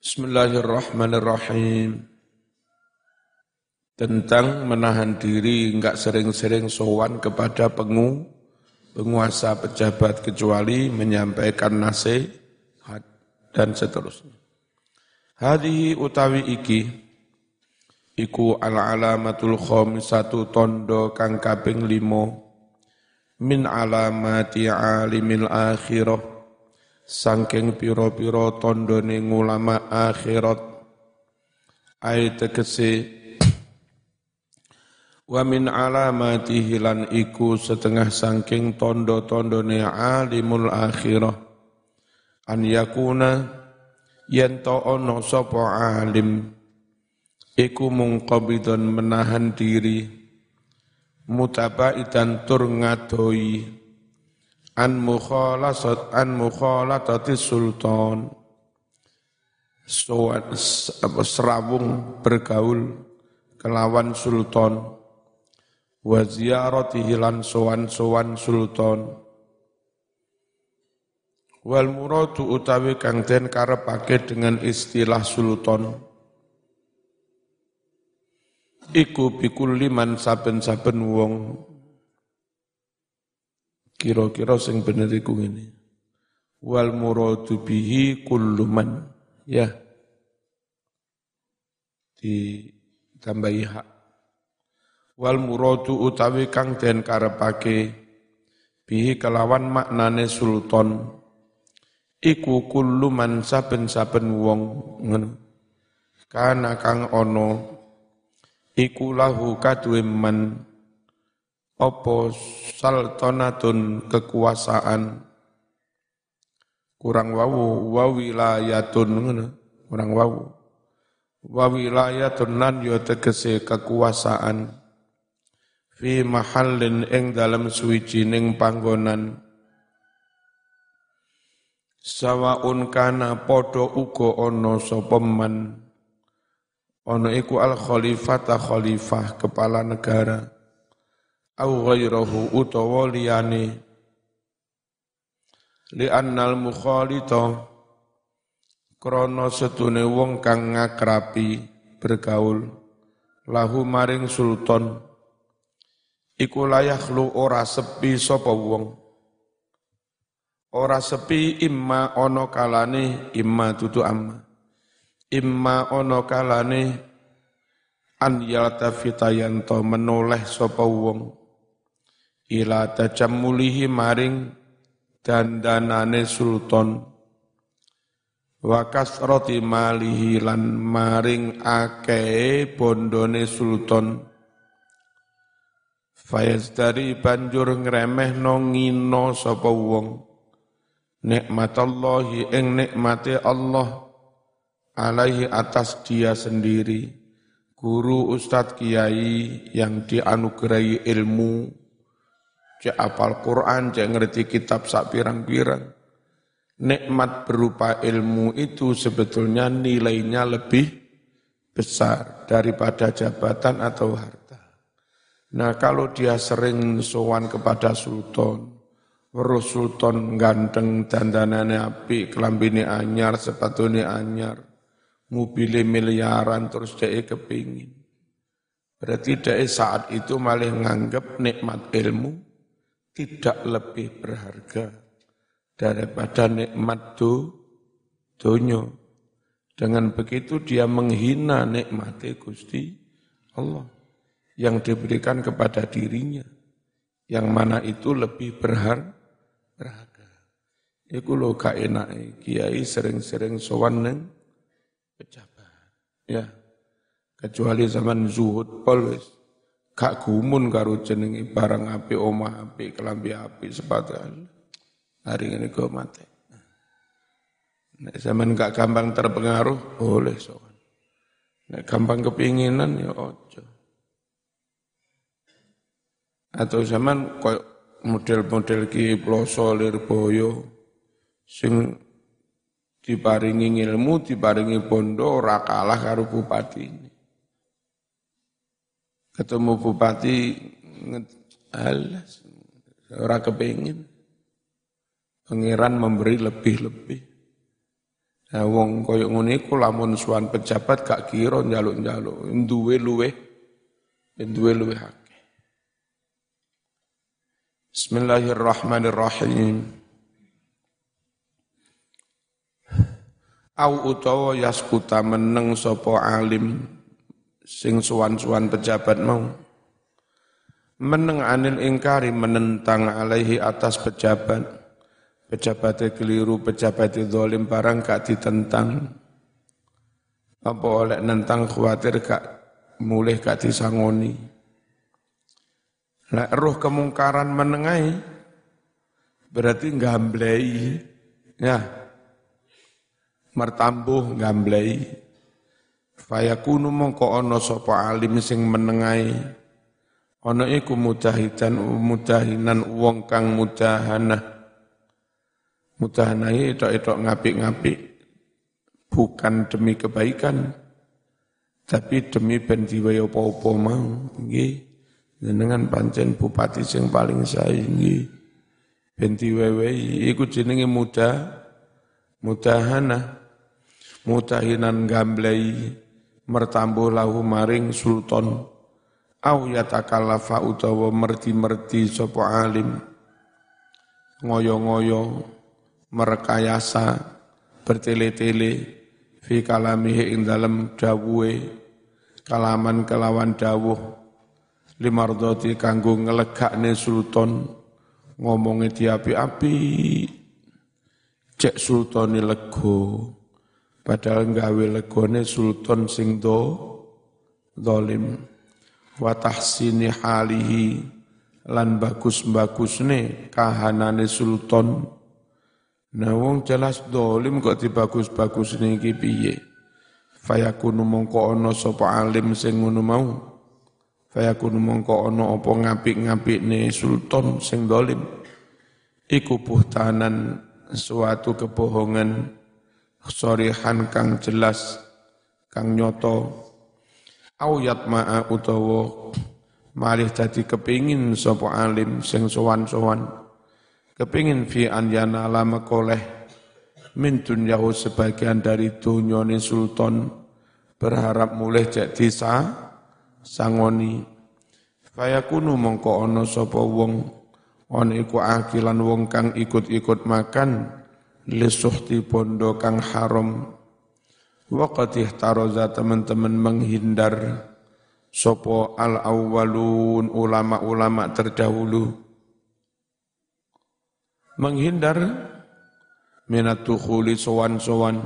Bismillahirrahmanirrahim. Tentang menahan diri enggak sering-sering sowan kepada pengu, penguasa pejabat kecuali menyampaikan nasihat dan seterusnya. Hadihi utawi iki iku al-alamatul khamisatu tondo kang kaping limo min alamati alimil akhirah sangking piro-piro tondone ngulama akhirat. Ay tegese wa min alamatihi lan iku setengah sangking tondo-tondone alimul akhirah. An yakuna yen to ono sapa alim iku mungqabidon menahan diri mutabaidan tur ngadoi an mukhalasat an mukhalatati sultan. Soan serawung bergaul kelawan sultan. Wa ziyaratihi lan sowan-sowan sultan. Wal muradu utawi kang den karepake dengan istilah sultan. Iku bikulli man saben-saben wong Kira-kira sing bener iku ngene. Wal muradu bihi kullu man. Ya. Ditambahi hak. Wal muradu utawi kang den karepake bihi kelawan maknane sultan iku kullu man saben-saben wong ngono. Kana kang ono iku lahu kaduwe man opo saltonatun kekuasaan? Kurang wawu wawilayatun ngono. Kurang wawu wawilayatun nan yo tegese kekuasaan. Fi mahallin ing dalam suwijining panggonan. Sawaun kana podo uga ana sapa man? Ana iku al khalifata khalifah kepala negara au ghairahu utawa liyane li annal mukhalita. Krana setune wong kang ngakrapi bergaul. Lahu maring sultan. Iku layahlu ora sepi sapa wong. Ora sepi imma ana kalane imma tutu amma. Imma ana kalane an yaltafita yanto menoleh sapa wong ila tajammulihi maring dandanane sultan. Wa kasrati malihi lan maring akeh bondone sultan. Dari banjur ngremeh no ngino sapa wong. Nikmatallahi ing nikmate Allah alaihi atas dia sendiri. Guru ustadz kiai yang dianugerahi ilmu cek apal Quran, cek ngerti kitab sak pirang-pirang. Nikmat berupa ilmu itu sebetulnya nilainya lebih besar daripada jabatan atau harta. Nah kalau dia sering sowan kepada sultan, Terus sultan ganteng dandanane api, kelambine anyar, sepatune anyar, mobil miliaran terus dia kepingin. Berarti dia saat itu malah nganggap nikmat ilmu tidak lebih berharga daripada nikmat do, dunyo. Dengan begitu dia menghina nikmat Gusti Allah yang diberikan kepada dirinya. Yang mana itu lebih berhar, berharga. Iku lo gak enak kiai sering-sering sowan neng pejabat. Ya. Kecuali zaman zuhud polwis gak gumun karo jenenge barang api omah api kelambi api sepatu hari ini kau mati Nek zaman gak gampang terpengaruh boleh soal Nek gampang kepinginan ya ojo atau zaman kau model-model ki ploso lirboyo sing diparingi ilmu diparingi bondo ora kalah karo bupati ini ketemu bupati alas ora kepingin. Pangeran memberi lebih-lebih. Nah, wong koyo ngene iku lamun suwan pejabat gak kira njaluk-njaluk, duwe luwe duwe luwe akeh. Bismillahirrahmanirrahim. Au utawa yaskuta meneng sapa alim sing suwan-suwan pejabat mau. Meneng anil ingkari menentang alaihi atas pejabat pejabatnya keliru, pejabatnya dolim barang gak ditentang. Apa oleh nentang khawatir gak mulai gak disangoni. Nah, roh kemungkaran menengai berarti gamblei ya mertambuh gamblei fayakunu mongko ono sapa alim sing menengai ono iku mudahidan mudahinan wong kang mudahanah. Mudahanai itu-itu ngapik-ngapik. Bukan demi kebaikan tapi demi ben diwaya apa-apa mau. Nggih. Jenengan pancen bupati sing paling sae nggih. Ben diwewehi iku jenenge muda mudahana mudahinan gamblei mertambuh lahu maring sultan. Au yatakallafa utawa merti-merti sapa alim. Ngoyo-ngoyo merekayasa bertele-tele fi kalamihi ing dalem dawuhe kalaman kelawan dawuh. Limardoti kanggo ngelegakne sultan ngomongi diapi-api. Cek sultani lego padahal gawe legone sultan sing do zalim wa tahsini halihi lan bagus-bagusne kahanane sultan Nah wong jelas dolim kok dibagus-bagus niki piye? Fayakunu mongko ana sapa alim sing ngono mau. Fayakunu mongko ana apa ngapik-ngapikne sultan sing dolim. Iku buhtanan suatu kebohongan sorihan kang jelas kang nyoto. Au yatma'a utawa malih dadi kepingin sapa alim sing sowan-sowan. Kepingin fi anjana lama koleh min dunyahu sebagian dari dunyone sultan berharap mulai cek disa sangoni. Fayakunu mongko ono sapa wong on iku akilan wong kang ikut-ikut makan lisuhti bondo kang haram. Waqatih taroza teman-teman menghindar sopo al awwalun ulama-ulama terdahulu. Menghindar minat tukhuli sowan-sowan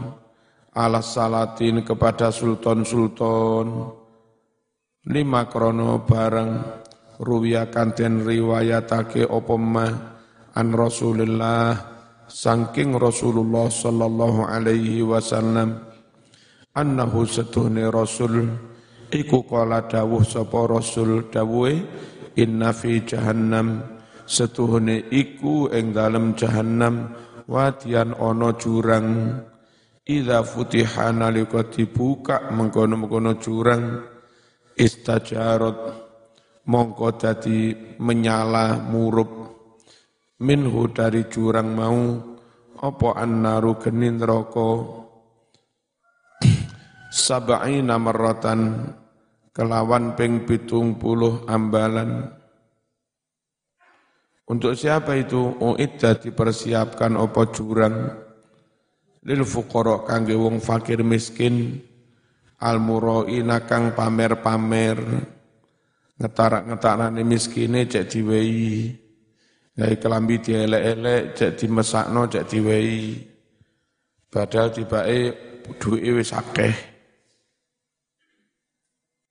ala salatin kepada sultan-sultan. Lima krono bareng ruwiya kanten riwayatake opoma an Rasulullah sangking Rasulullah sallallahu alaihi wasallam annahu setuhne Rasul iku kala dawuh sapa Rasul dawuhe inna fi jahannam setuhune iku ing dalem jahannam wadian ana jurang. Idza futiha nalika dibuka mengkono-mengkono jurang istajarot mongko dadi menyala murup. Minhu dari jurang mau apa annaru genin neraka? Sab'ina marratan kelawan ping pitung puluh ambalan. Untuk siapa itu? Uidda dipersiapkan opo jurang? Lil fuqara kangge wong fakir miskin al muraina kang pamer-pamer. Ngetarak-ngetarane miskine cek diwehi gawe kelambi dielek-elek cek dimesakno cek diwehi. Padahal tibake duwe wis akeh.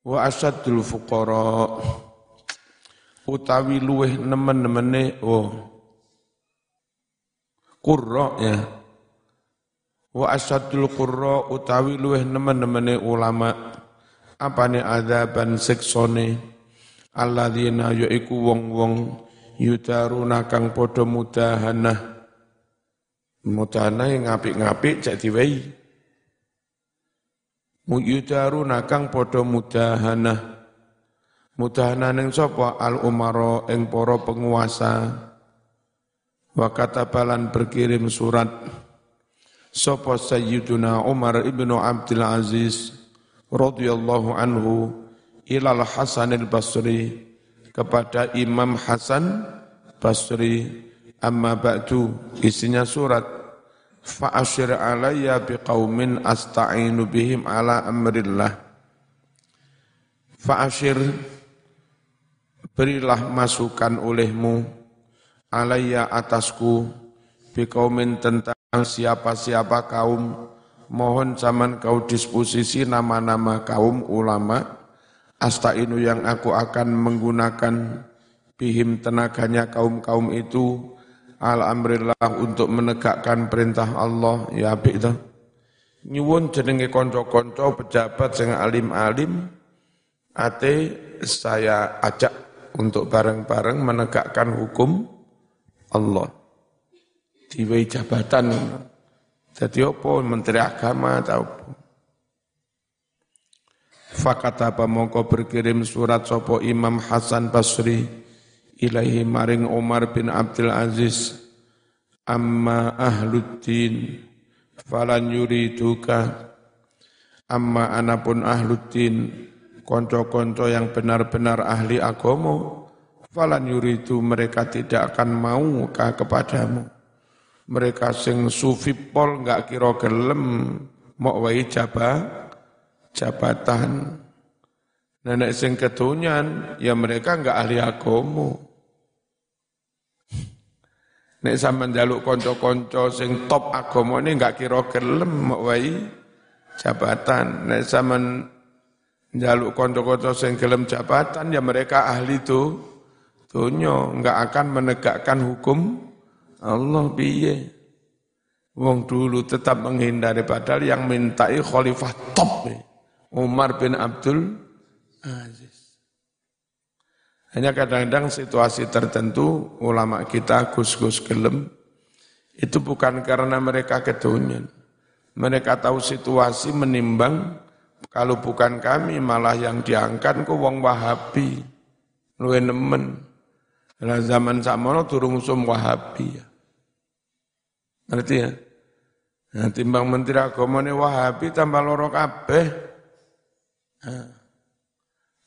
Wa asadul fuqara. Utawi luweh nemen-nemene oh. Qurra ya. Wa asyadul qurra utawi luweh nemen-nemene ulama. Apane adzaban siksone alladzina yaiku wong-wong yudaruna kang padha mudahanah. Mudahanah yang ngapik-ngapik cek diwehi. Yudaruna kang padha mudahanah. Mudahanan sapa? Al umaro ing para penguasa. Wa katabalan berkirim surat. Sapa Sayyiduna Umar ibnu Abdul Aziz radhiyallahu anhu ilal Hasan al-Basri kepada Imam Hasan Basri. Amma ba'du isinya surat. Fa'ashir alayya biqaumin asta'inu bihim ala amrillah. Fa'ashir berilah masukan olehmu alayya atasku biqaumin tentang siapa-siapa kaum. Mohon zaman kau disposisi nama-nama kaum ulama astainu yang aku akan menggunakan bihim tenaganya kaum-kaum itu al amrillah untuk menegakkan perintah Allah. Ya apik itu nyuwun jenenge konco-konco pejabat sing alim-alim ate saya ajak untuk bareng-bareng menegakkan hukum Allah. Diwei jabatan. Jadi apa? Menteri agama atau apa Fakataba mongko berkirim surat sopo Imam Hasan Basri ilaihi maring Umar bin Abdul Aziz. Amma ahluddin falan yuriduka amma anapun ahluddin konco-konco yang benar-benar ahli agomo falan yuridu mereka tidak akan mau ka kepadamu? Mereka sing sufi pol enggak kira gelem mau wai jabah jabatan. Nenek sing ketunyan, ya mereka enggak ahli agomo. Nek sama jaluk konco-konco sing top agomo ini enggak kira gelem wai jabatan. Nek sama jaluk konco-konco sing gelem jabatan, ya mereka ahli itu tunyo enggak akan menegakkan hukum Allah piye. Wong dulu tetap menghindari padahal yang mintai khalifah top. Ya. Umar bin Abdul Aziz. Hanya kadang-kadang situasi tertentu ulama kita gus-gus gelem itu bukan karena mereka kedonyan. Mereka tahu situasi menimbang kalau bukan kami malah yang diangkat ke wong Wahabi. Luwe nemen. Lah zaman sakmono turung sum Wahabi ya. Ngerti ya? Nah, timbang menteri agama ini Wahabi tambah loro kabeh. Nah,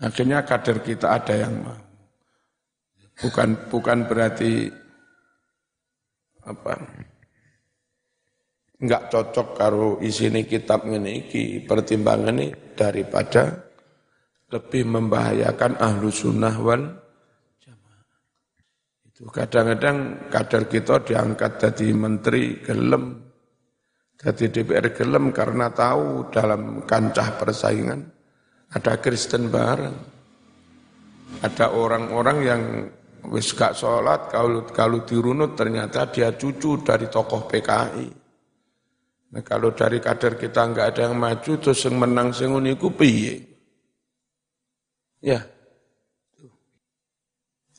akhirnya kader kita ada yang. Bukan bukan berarti apa enggak cocok karo isini kitab ini pertimbangan ini daripada lebih membahayakan ahlu sunnah wal. Itu kadang-kadang kader kita diangkat jadi menteri gelem, jadi DPR gelem karena tahu dalam kancah persaingan ada Kristen bareng. Ada orang-orang yang wis gak sholat, kalau, kalau dirunut ternyata dia cucu dari tokoh PKI. Nah, kalau dari kader kita nggak ada yang maju, terus yang menang sing uniku piye? Ya.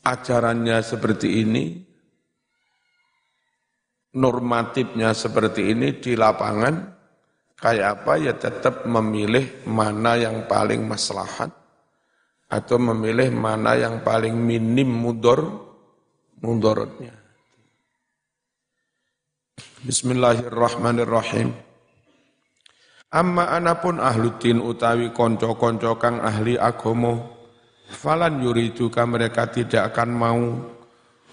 Ajarannya seperti ini, normatifnya seperti ini di lapangan, kayak apa ya tetap memilih mana yang paling maslahat atau memilih mana yang paling minim mudor mudorotnya. Bismillahirrahmanirrahim. Amma anapun ahluddin utawi konco-konco kang ahli agomo, falan yuriduka mereka tidak akan mau.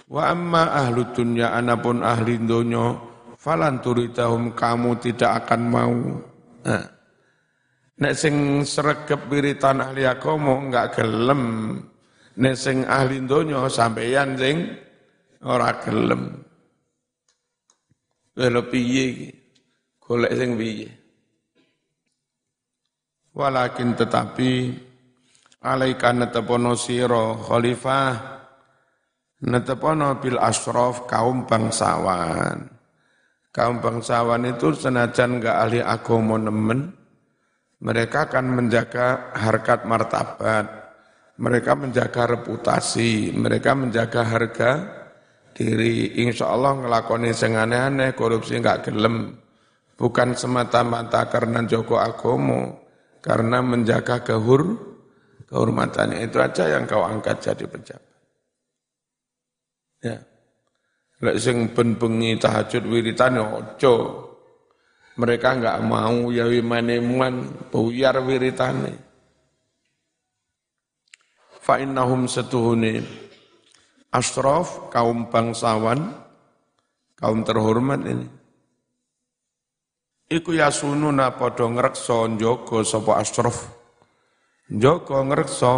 Wa amma ahlu dunya anapun ahli donyo, falan turidahum kamu tidak akan mau. Nah, nek sing sregep wiritan ahli agama enggak gelem. Nek sing ahli donya sampeyan sing ora gelem. Lha piye iki? Golek sing piye? Walakin tetapi alaika netepono siro khalifah netepono bil asrof kaum bangsawan kaum bangsawan itu senajan enggak ahli agama nemen, mereka akan menjaga harkat martabat, mereka menjaga reputasi, mereka menjaga harga diri. Insya Allah ngelakoni sing aneh-aneh, korupsi enggak gelem. Bukan semata-mata karena Joko Agomo, karena menjaga kehur, kehormatannya. Itu aja yang kau angkat jadi pejabat. Ya. Lek sing ben bengi tahajud wiritan ya aja. Mereka enggak mau ya wimaneman buyar wiritane. Fa innahum setuhune asraf kaum bangsawan kaum terhormat ini. Iku yasununa padha ngreksa njaga sapa asraf. Njaga ngreksa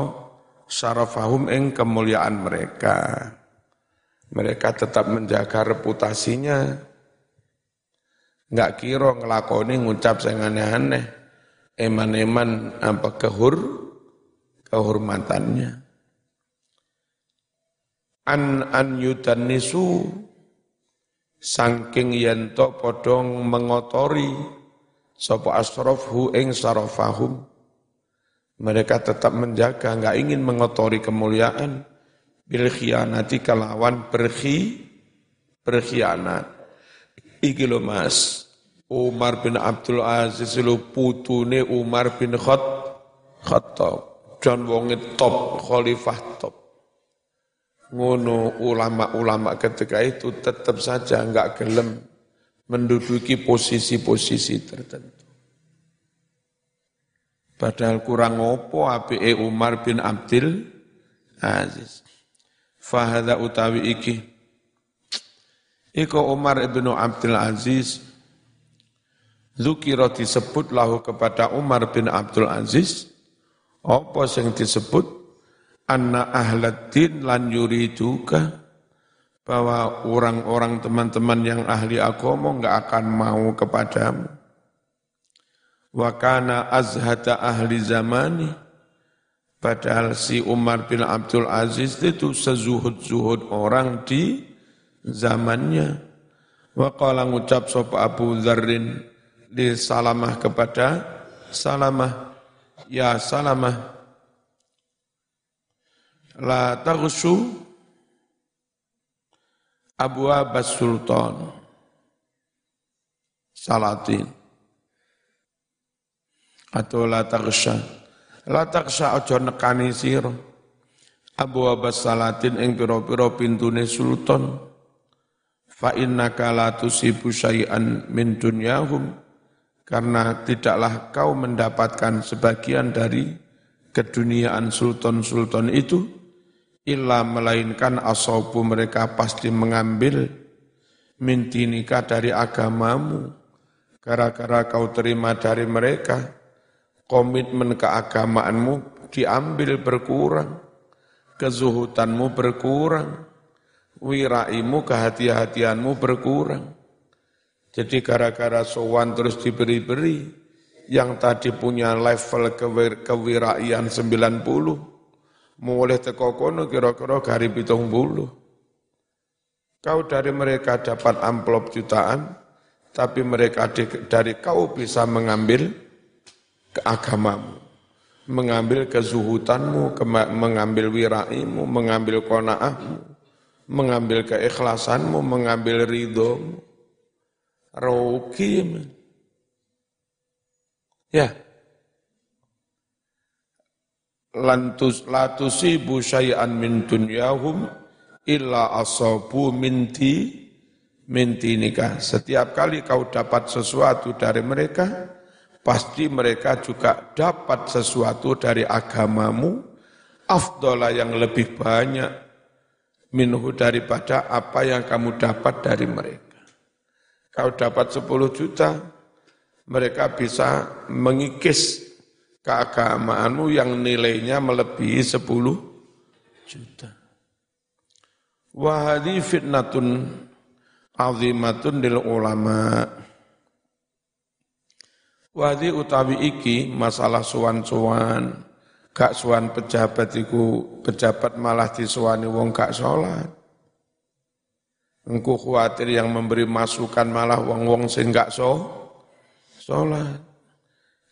syarafahum ing kemuliaan mereka. Mereka tetap menjaga reputasinya. Enggak kira ngelakoni ngucap sing aneh-aneh. Eman-eman apa kehur kehormatannya. An an nisu saking yento podong mengotori sapa asrafhu ing sarafahum mereka tetap menjaga enggak ingin mengotori kemuliaan bil khianati kalawan berkhi berkhianat iki lo Mas Umar bin Abdul Aziz lu putune Umar bin Khattab dan wonge top, khalifah top. Ngono ulama-ulama ketika itu tetap saja enggak gelem menduduki posisi-posisi tertentu. Padahal kurang opo api Umar bin Abdul Aziz. Fahada utawi iki. Iko Umar ibnu Abdul Aziz. Zukiro disebut lahu kepada Umar bin Abdul Aziz apa yang disebut anna ahladdin lan yuriduka bahwa orang-orang teman-teman yang ahli agama enggak akan mau kepadamu. Wa kana azhata ahli zamani padahal si Umar bin Abdul Aziz itu sezuhud-zuhud orang di zamannya. Wa qala ngucap sapa Abu Dzarrin di salamah kepada salamah. Ya salamah la taghshu abwa sultan salatin. Atau la taghsha la taghsha aja nekani sira. Abwa salatin ing pira-pira pintune sultan. Fa innaka la tusibu syai'an min dunyahum. Karena tidaklah kau mendapatkan sebagian dari keduniaan sultan-sultan itu illa melainkan asobu mereka pasti mengambil minti nikah dari agamamu. Gara-gara kau terima dari mereka komitmen keagamaanmu diambil berkurang. Kezuhutanmu berkurang. Wiraimu kehati-hatianmu berkurang. Jadi gara-gara sowan terus diberi-beri, yang tadi punya level kewir kewiraian 90, mulai teko kono kira-kira gari pitung bulu. Kau dari mereka dapat amplop jutaan, tapi mereka dari kau bisa mengambil keagamamu, mengambil kezuhutanmu, mengambil wiraimu, mengambil kona'ahmu, mengambil keikhlasanmu, mengambil ridhomu. Rugi ya. Lantus latusibu syai'an min dunyahum illa asabu minti minti nikah. Setiap kali kau dapat sesuatu dari mereka, pasti mereka juga dapat sesuatu dari agamamu, afdola yang lebih banyak minhu daripada apa yang kamu dapat dari mereka. Kau dapat 10 juta, mereka bisa mengikis keagamaanmu yang nilainya melebihi 10 juta. Wahadi fitnatun azimatun dil ulama. Wahdi utawi iki masalah suwan-suwan, gak suwan pejabat iku pejabat malah disuwani wong gak sholat. Engkau khawatir yang memberi masukan malah wong-wong sing gak so, sholat.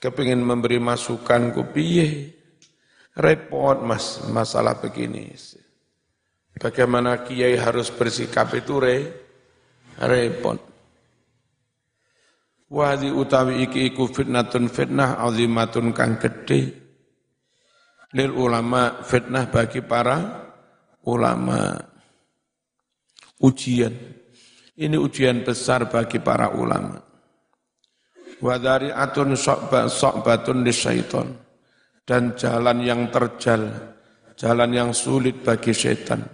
Kepingin memberi masukan ku piye? Repot mas, masalah begini. Bagaimana kiai harus bersikap itu re? Repot. Wadi utawi iki iku fitnatun fitnah azimatun kang gede. Lil ulama fitnah bagi para ulama ujian. Ini ujian besar bagi para ulama. Wadari atun sokba sokbatun syaiton dan jalan yang terjal, jalan yang sulit bagi setan.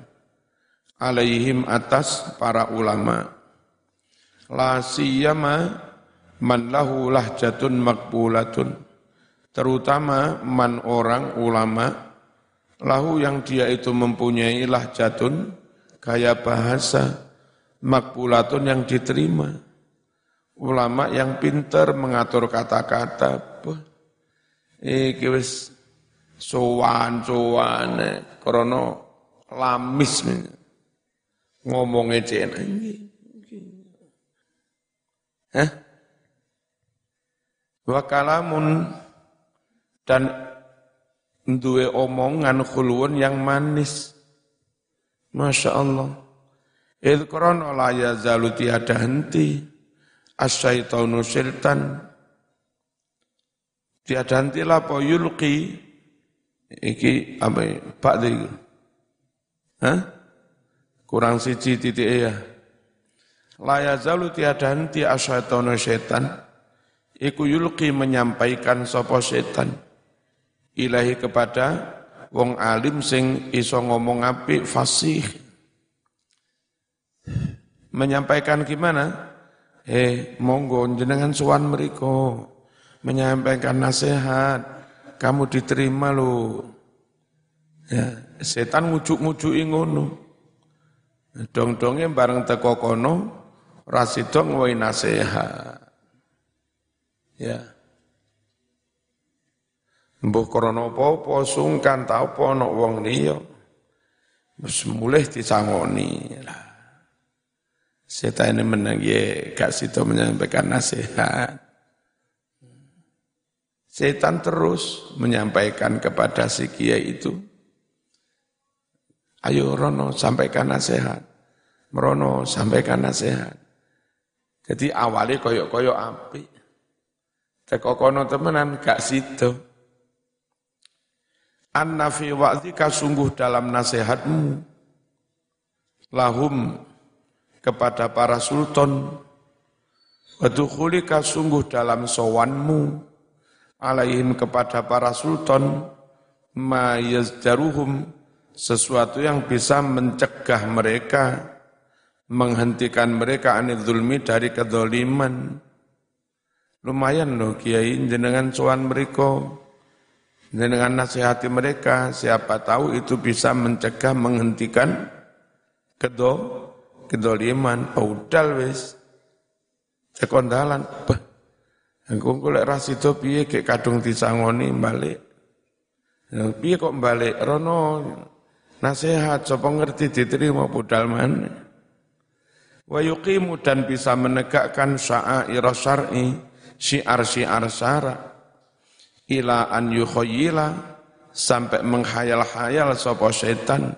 Alaihim atas para ulama. La siyama man lahu lahjatun makbulatun. Terutama man orang ulama, lahu yang dia itu mempunyai lahjatun, gaya bahasa, makbulatun yang diterima. Ulama yang pintar mengatur kata-kata, iki wis sowan-sowan krana lamis ngomongnya cek Hah? Wa kalamun dan duwe omongan khulwun yang manis. Masya Allah. Idh krono la yazalu tiada henti. Asyaitonu syaitan. Tiada henti lapo yulki. Iki apa ya? Pak Hah? Kurang siji titik ya. La yazalu tiada henti asyaitonu syaitan. Iku yulki menyampaikan sopo syaitan. Ilahi kepada wong alim sing iso ngomong apik fasih. Menyampaikan gimana? Eh, monggo jenengan suwan meriko menyampaikan nasihat, kamu diterima lo. Ya, setan ngujuk-ngujuki ngono. Dong-dongnya bareng teko kono, rasidong woi nasihat. Ya. Mbuh krana apa-apa sungkan ta apa ana wong liya. Wis mulih disangoni lah. Setan ini menang ye gak situ menyampaikan nasihat. Setan terus menyampaikan kepada si kiai itu, ayo Rono sampaikan nasihat, Merono sampaikan nasihat. Jadi awalnya koyok-koyok api. Teko kono temenan gak situ. Anna fi wa'dika sungguh dalam nasihatmu. Lahum kepada para sultan. Wadukhulika sungguh dalam sowanmu. Alaihim kepada para sultan. Ma yazdaruhum sesuatu yang bisa mencegah mereka menghentikan mereka anil zulmi dari kedoliman Lumayan loh kiai jenengan cuan mereka. Jenengan nasihati mereka, siapa tahu itu bisa mencegah, menghentikan kedo, kedoliman, paudal wis. Cekondalan, bah, aku kulek ras itu piye kayak kadung disangoni balik. Piye kok balik, rono nasihat, sapa ngerti diterima budal mana. Wa yuqimu dan bisa menegakkan sya'air syar'i syiar-syiar syara ila an yukhayyila sampai menghayal-hayal sapa setan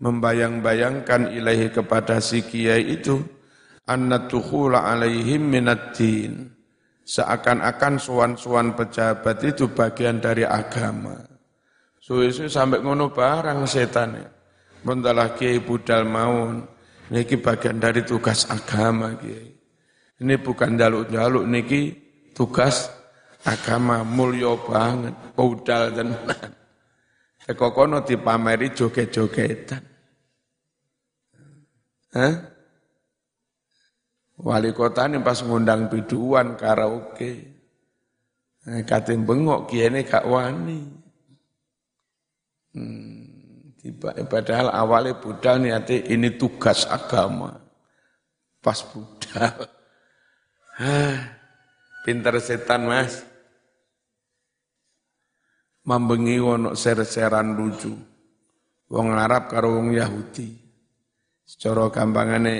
membayang-bayangkan ilahi kepada si kiai itu anna tukhula alaihim minad din. Seakan-akan suan-suan pejabat itu bagian dari agama. Suwe-suwe sampai ngono barang setan Bendalah kiai budal maun niki bagian dari tugas agama kiai. Ini bukan jaluk-jaluk niki tugas agama mulya banget, budal tenan. Teko kono dipameri joget-jogetan. Hah? Wali kota ini pas ngundang biduan karaoke. Eh, katim bengok kiene gak wani. Hmm, tiba, padahal awalnya budal niati ini tugas agama. Pas budal. Hah. Pinter setan mas. Membengi wono ser-seran lucu. Wong Arab karo wong Yahudi. Secara gampangane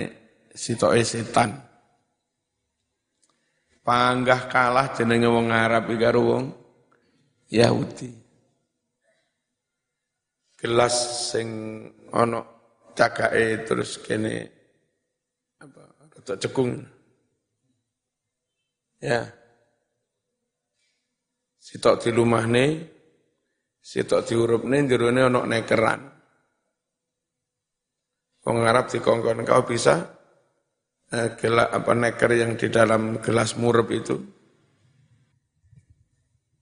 sitoke setan. Panggah kalah jenenge wong Arab karo wong Yahudi. Gelas sing ono cagake terus kene apa cekung. Ya. Sitok di rumah nih, sitok di huruf nih, jerone ono nekeran. Wong Arab dikongkon kau bisa eh, gelak apa neker yang di dalam gelas murub itu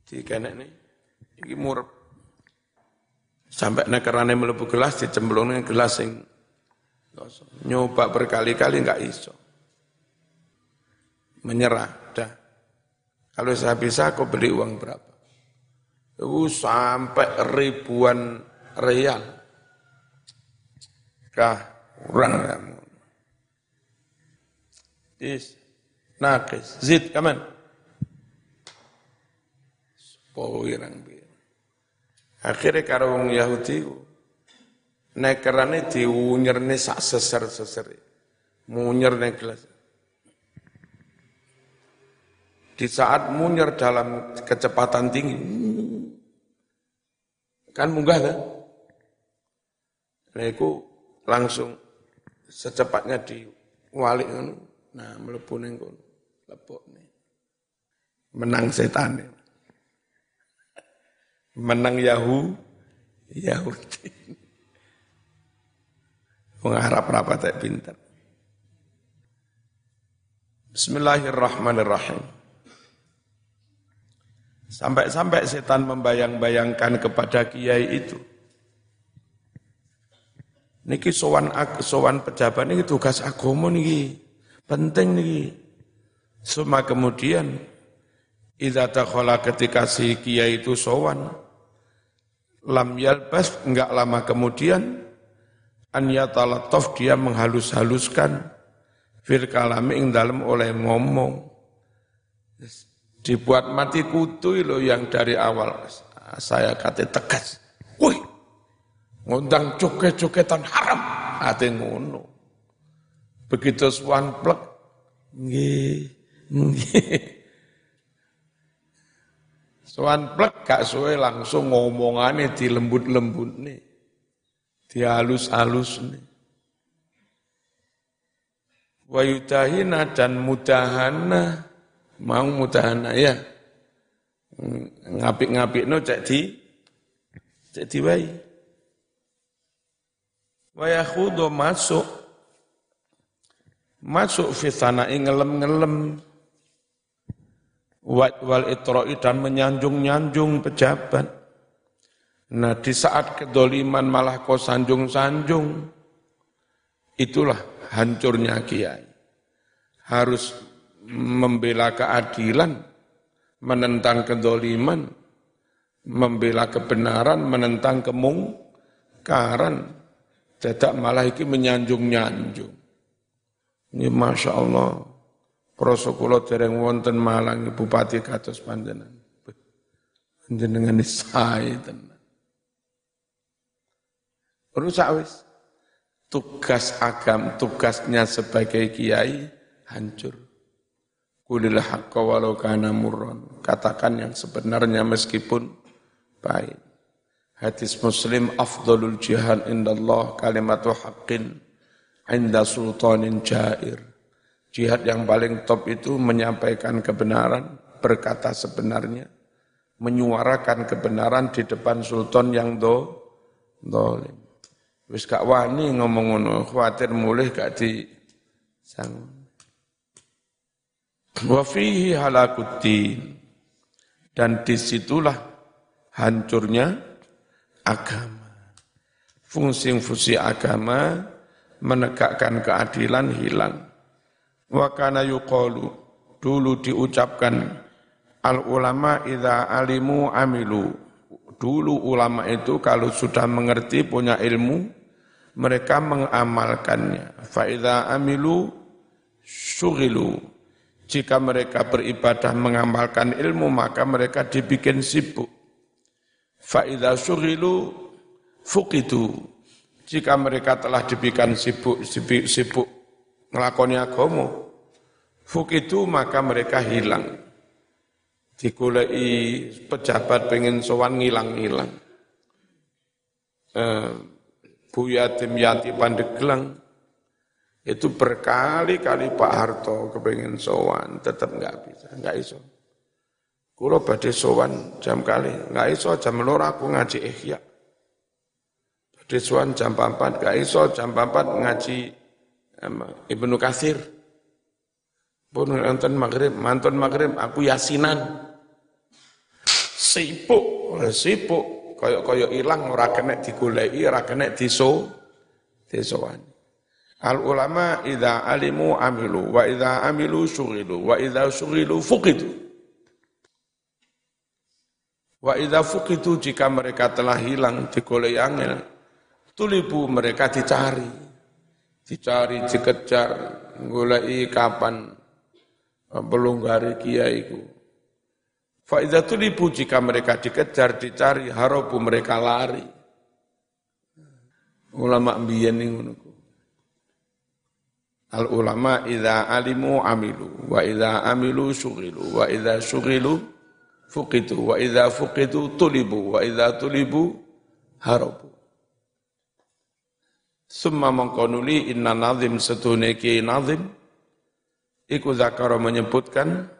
Di kene nih, ini murep. Sampai nekerane melebu gelas, dicemplung gelas yang nyoba berkali-kali nggak iso. Menyerah. Kalau saya bisa, aku beli uang berapa? Itu sampai ribuan real. Kah, kurang kamu. Is, nakis, zid, kaman. Powirang bir. Akhirnya karo wong Yahudi nekerane diunyerne sak seser-seser. Munyer ning gelas. Di saat munyer dalam kecepatan tinggi, kan munggah kan? Nah itu langsung secepatnya diwalik kan? Nah melepuh ning kono. Lepuk nih. Menang setan. Menang Yahu, Yahudi. Mengharap rapat tak pintar. Bismillahirrahmanirrahim. Sampai-sampai setan membayang-bayangkan kepada kiai itu. Niki sowan sowan pejabat niki tugas agama niki penting niki. Semua kemudian Idza takhala ketika si kiai itu sowan lam yalbas enggak lama kemudian an yatalataf dia menghalus-haluskan fil kalami ing dalam oleh ngomong dibuat mati kutu lo yang dari awal saya kata tegas wih ngundang joget-jogetan haram ate ngono begitu swan plek nggih nggih Soan plek gak suwe langsung ngomongane di lembut-lembut nih. Di halus-halus nih. Wayudahina dan mudahana. Mau mudahana ya. Ngapik-ngapik no cek di. Cek di bayi. Wayakhudo masuk. Masuk fitana ngelem-ngelem wal itro'i dan menyanjung-nyanjung pejabat. Nah di saat kedoliman malah kau sanjung-sanjung, itulah hancurnya kiai. Harus membela keadilan, menentang kedoliman, membela kebenaran, menentang kemungkaran. Tidak malah iki menyanjung-nyanjung. Ini Masya Allah. Proso kula dereng wonten Malang bupati kados panjenengan. Panjenengan sae tenan. Rusak wis. Tugas agam, tugasnya sebagai kiai hancur. Kulil haqqa walau kana murron. Katakan yang sebenarnya meskipun baik. Hadis Muslim afdalul jihad indallah kalimatu haqqin inda sultanin jair Jihad yang paling top itu menyampaikan kebenaran, berkata sebenarnya, menyuarakan kebenaran di depan sultan yang do, dolim. Wis gak wani ngomong ngono, khawatir mulih gak di sang. Wa fihi halakuddin. Dan di situlah hancurnya agama. Fungsi-fungsi agama menegakkan keadilan hilang Wa kana yuqalu dulu diucapkan al ulama idza alimu amilu. Dulu ulama itu kalau sudah mengerti punya ilmu mereka mengamalkannya. Fa idza amilu syughilu. Jika mereka beribadah mengamalkan ilmu maka mereka dibikin sibuk. Fa idza syughilu fuqidu. Jika mereka telah dibikin sibuk sibuk, sibuk ngelakoni fuk itu maka mereka hilang. Dikulai pejabat pengen sowan ngilang-ngilang. Eh, Bu Yatim Yati Pandeglang itu berkali-kali Pak Harto kepengen sowan, tetap nggak bisa, nggak iso. Kulo badhe sowan jam kali, nggak iso jam loro aku ngaji ihya. Badhe sowan jam 4, nggak iso jam 4 ngaji Ibnu Kasir. Pun nonton maghrib, manton maghrib, aku yasinan. Sibuk, sibuk, koyok-koyok ilang ora kena digoleki, ora kena diso disowani. Al ulama idza alimu amilu wa idza amilu syughilu wa idza syughilu fuqidu. Wa idza fuqidu jika mereka telah hilang digoleki angel, tulibu mereka dicari. Dicari, dikejar, goleki kapan pelunggari kiaiku. Fa idza tulibu jika mereka dikejar, dicari, harobu mereka lari. Ulama mbiyen ngono Al ulama idza alimu amilu. Wa idza amilu syughilu wa idza syughilu fuqitu. Wa idza fuqitu tulibu. Wa idza tulibu harabu. Summa mengkonuli inna nazim setune ki nazim. Iku zakara menyebutkan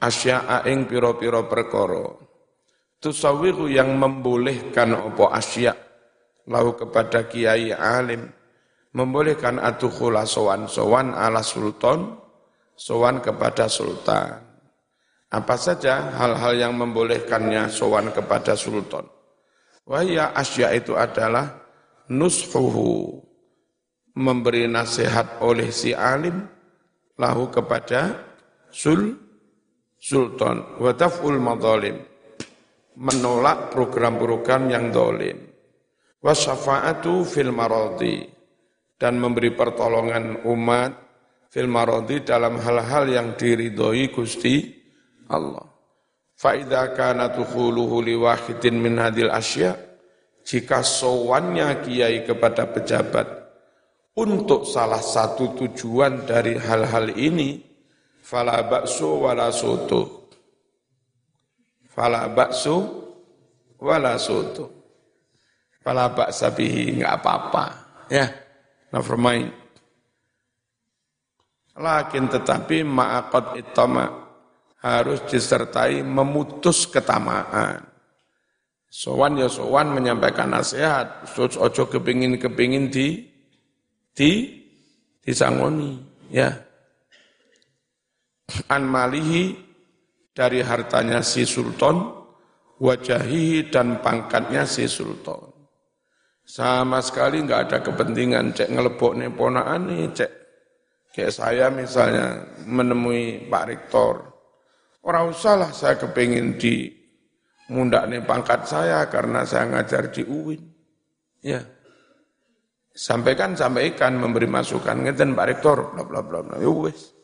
asya'a ing piro-piro perkara. Tusawiru yang membolehkan opo asya' lahu kepada kiai alim membolehkan atukhula sowan-sowan ala sultan, sowan kepada sultan. Apa saja hal-hal yang membolehkannya sowan kepada sultan. Wahya asya itu adalah nushuhu, memberi nasihat oleh si alim, lahu kepada sul, sultan. Wataf'ul madhalim, menolak program-program yang dolim. Wasyafa'atu fil maradi, dan memberi pertolongan umat fil maradi dalam hal-hal yang diridhoi Gusti Allah. Fa idza kana tukhuluhu li wahidin min hadil asya jika sowannya kiai kepada pejabat untuk salah satu tujuan dari hal-hal ini fala baksu wala soto fala baksu wala soto fala enggak apa-apa ya never mind. Lakin tetapi ma'akot itama harus disertai memutus ketamaan. Sowan ya sowan menyampaikan nasihat, ojo kepingin-kepingin di di disangoni, ya. An malihi dari hartanya si sultan, wajahihi dan pangkatnya si sultan. Sama sekali nggak ada kepentingan cek ngelebok nih ponaan nih cek. Kayak saya misalnya menemui Pak Rektor. Orang usahlah saya kepingin di mundak nih pangkat saya karena saya ngajar di UIN. Ya. Sampaikan, sampaikan, memberi masukan. Ngeten Pak Rektor, bla bla bla bla. Ya wes.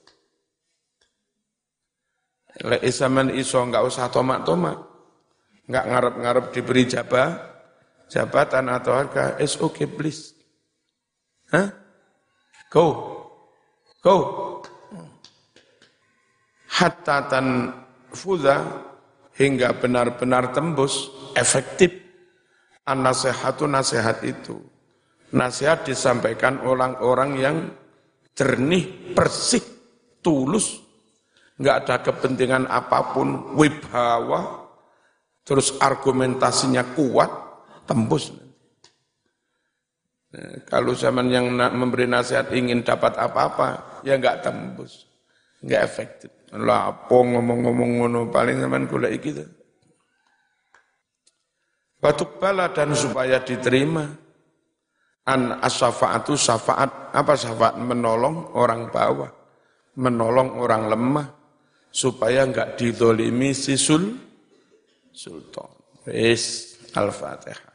Lek isaman iso nggak usah tomak-tomak. Nggak ngarep-ngarep diberi jabah, jabatan atau harga, it's okay please. Hah? Go. Go. Hatta fuza hingga benar-benar tembus efektif an nasihatu nasihat itu. Nasihat disampaikan orang-orang yang jernih, bersih, tulus, nggak ada kepentingan apa pun, wibhawa, terus argumentasinya kuat, tembus. Nah, kalau zaman yang memberi nasihat ingin dapat apa-apa, ya enggak tembus, enggak efektif. Lah apa ngomong-ngomong ngono paling zaman gula gitu. Batuk bala dan supaya diterima an asyafaatu syafaat apa syafaat menolong orang bawah menolong orang lemah supaya enggak didolimi si sul sultan. Wis al-fatihah.